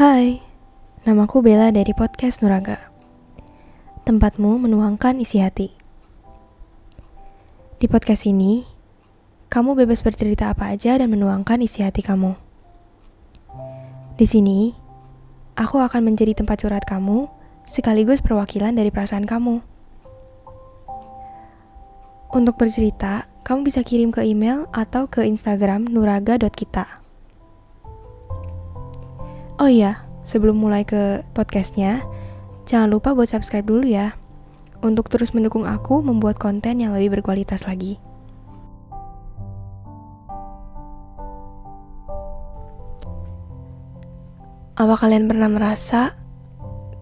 Hai, namaku Bella dari podcast Nuraga. Tempatmu menuangkan isi hati. Di podcast ini, kamu bebas bercerita apa aja dan menuangkan isi hati kamu. Di sini, aku akan menjadi tempat curhat kamu sekaligus perwakilan dari perasaan kamu. Untuk bercerita, kamu bisa kirim ke email atau ke Instagram nuraga.kita. Oh iya, sebelum mulai ke podcastnya, jangan lupa buat subscribe dulu ya, untuk terus mendukung aku membuat konten yang lebih berkualitas lagi. Apa kalian pernah merasa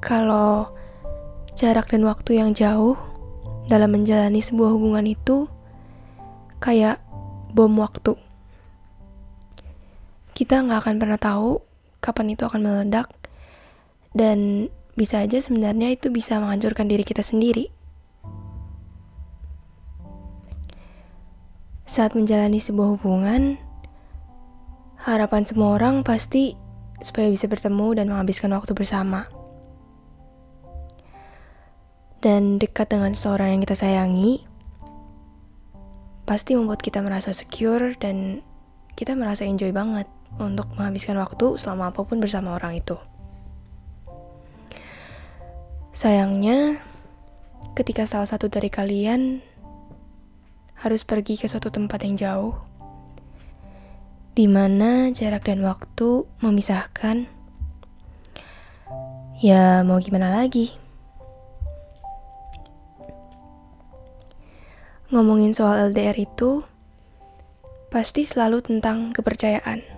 kalau jarak dan waktu yang jauh dalam menjalani sebuah hubungan itu kayak bom waktu? Kita nggak akan pernah tahu kapan itu akan meledak dan bisa aja sebenarnya itu bisa menghancurkan diri kita sendiri. Saat menjalani sebuah hubungan, harapan semua orang pasti supaya bisa bertemu dan menghabiskan waktu bersama. Dan dekat dengan seseorang yang kita sayangi, pasti membuat kita merasa secure dan kita merasa enjoy banget untuk menghabiskan waktu selama apa pun bersama orang itu. Sayangnya, ketika salah satu dari kalian harus pergi ke suatu tempat yang jauh, di mana jarak dan waktu memisahkan, ya mau gimana lagi? Ngomongin soal LDR itu, pasti selalu tentang kepercayaan.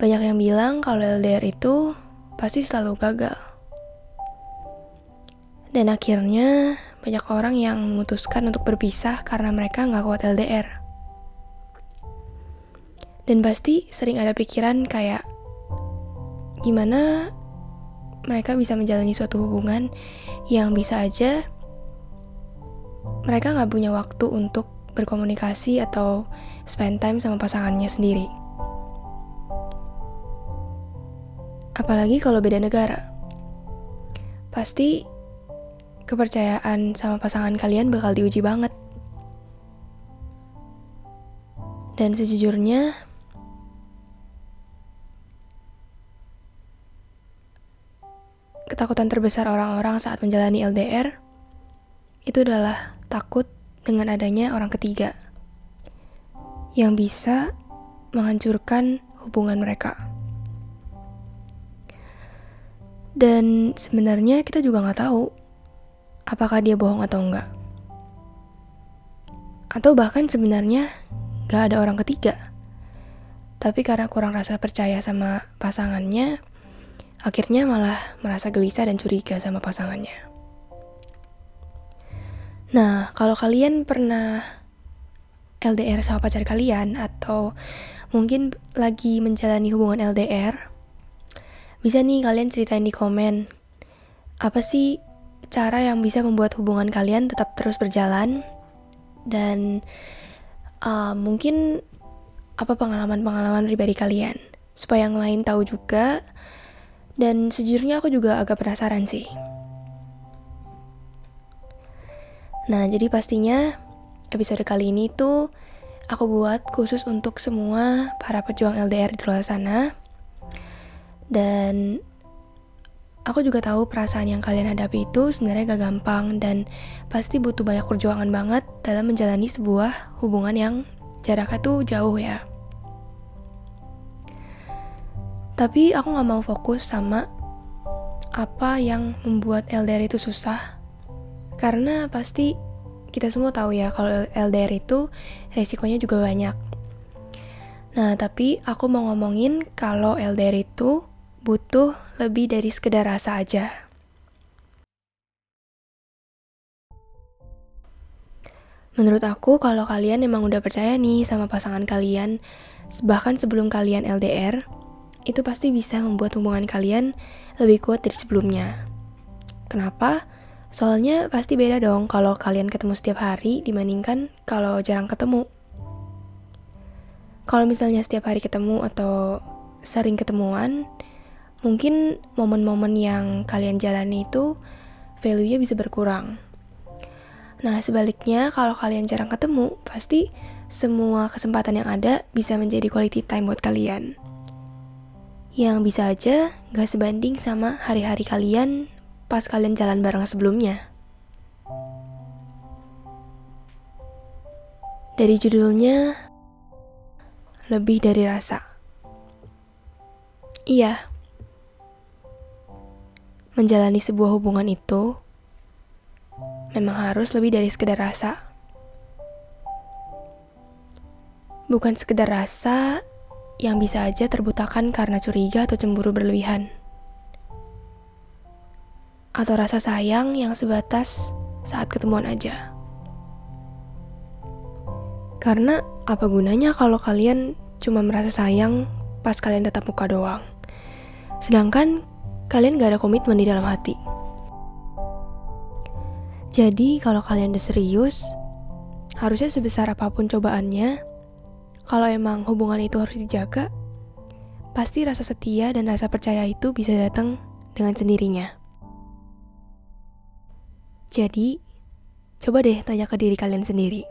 Banyak yang bilang kalau LDR itu pasti selalu gagal. Dan akhirnya banyak orang yang memutuskan untuk berpisah karena mereka nggak kuat LDR. Dan pasti sering ada pikiran kayak gimana mereka bisa menjalani suatu hubungan yang bisa aja mereka nggak punya waktu untuk berkomunikasi atau spend time sama pasangannya sendiri. Apalagi kalau beda negara. Pasti kepercayaan sama pasangan kalian bakal diuji banget. Dan sejujurnya, ketakutan terbesar orang-orang saat menjalani LDR itu adalah takut dengan adanya orang ketiga yang bisa menghancurkan hubungan mereka. Dan sebenarnya kita juga nggak tahu apakah dia bohong atau enggak. Atau bahkan sebenarnya nggak ada orang ketiga. Tapi karena kurang rasa percaya sama pasangannya, akhirnya malah merasa gelisah dan curiga sama pasangannya. Nah, kalau kalian pernah LDR sama pacar kalian atau mungkin lagi menjalani hubungan LDR, bisa nih kalian ceritain di komen, apa sih cara yang bisa membuat hubungan kalian tetap terus berjalan? Dan uh, mungkin apa pengalaman-pengalaman pribadi kalian? Supaya yang lain tahu juga. Dan sejujurnya aku juga agak penasaran sih. Nah, jadi pastinya episode kali ini tuh aku buat khusus untuk semua para pejuang LDR di luar sana dan aku juga tahu perasaan yang kalian hadapi itu sebenarnya gak gampang dan pasti butuh banyak perjuangan banget dalam menjalani sebuah hubungan yang jaraknya tuh jauh ya. Tapi aku gak mau fokus sama apa yang membuat LDR itu susah. Karena pasti kita semua tahu ya kalau LDR itu resikonya juga banyak. Nah, tapi aku mau ngomongin kalau LDR itu butuh lebih dari sekedar rasa aja. Menurut aku, kalau kalian emang udah percaya nih sama pasangan kalian, bahkan sebelum kalian LDR, itu pasti bisa membuat hubungan kalian lebih kuat dari sebelumnya. Kenapa? Soalnya pasti beda dong kalau kalian ketemu setiap hari dibandingkan kalau jarang ketemu. Kalau misalnya setiap hari ketemu atau sering ketemuan, mungkin momen-momen yang kalian jalani itu value-nya bisa berkurang. Nah, sebaliknya kalau kalian jarang ketemu, pasti semua kesempatan yang ada bisa menjadi quality time buat kalian. Yang bisa aja gak sebanding sama hari-hari kalian pas kalian jalan bareng sebelumnya. Dari judulnya, lebih dari rasa. Iya, menjalani sebuah hubungan itu memang harus lebih dari sekedar rasa. Bukan sekedar rasa yang bisa aja terbutakan karena curiga atau cemburu berlebihan. Atau rasa sayang yang sebatas saat ketemuan aja. Karena apa gunanya kalau kalian cuma merasa sayang pas kalian tetap muka doang. Sedangkan kalian gak ada komitmen di dalam hati. Jadi kalau kalian udah serius, harusnya sebesar apa pun cobaannya, kalau emang hubungan itu harus dijaga, pasti rasa setia dan rasa percaya itu bisa datang dengan sendirinya. Jadi, coba deh tanya ke diri kalian sendiri.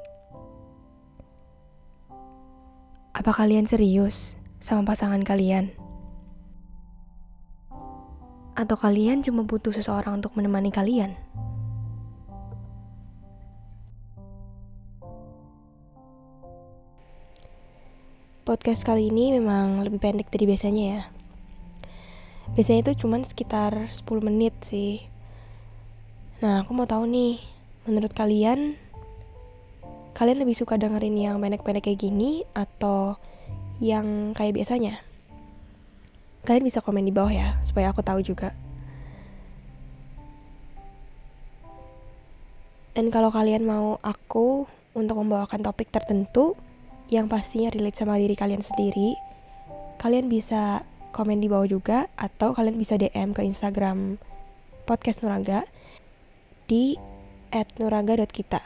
Apa kalian serius sama pasangan kalian? Atau kalian cuma butuh seseorang untuk menemani kalian? Podcast kali ini memang lebih pendek dari biasanya ya. Biasanya itu cuma sekitar 10 menit sih. Nah, aku mau tahu nih, menurut kalian kalian lebih suka dengerin yang pendek-pendek kayak gini atau yang kayak biasanya? Kalian bisa komen di bawah ya, supaya aku tahu juga. Dan kalau kalian mau aku untuk membawakan topik tertentu yang pastinya relate sama diri kalian sendiri, kalian bisa komen di bawah juga atau kalian bisa DM ke Instagram podcast Nuraga di @nuraga.kita.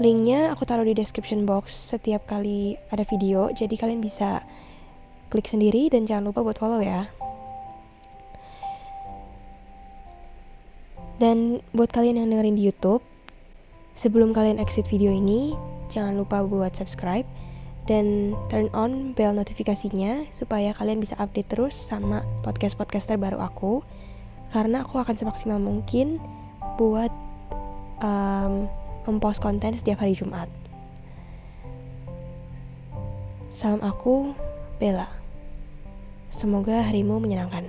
Linknya aku taruh di description box setiap kali ada video, jadi kalian bisa klik sendiri dan jangan lupa buat follow ya. Dan buat kalian yang dengerin di YouTube, sebelum kalian exit video ini, jangan lupa buat subscribe dan turn on bell notifikasinya supaya kalian bisa update terus sama podcast-podcast terbaru aku karena aku akan semaksimal mungkin buat um, mempost konten setiap hari Jumat. Salam aku, Bella. Semoga harimu menyenangkan.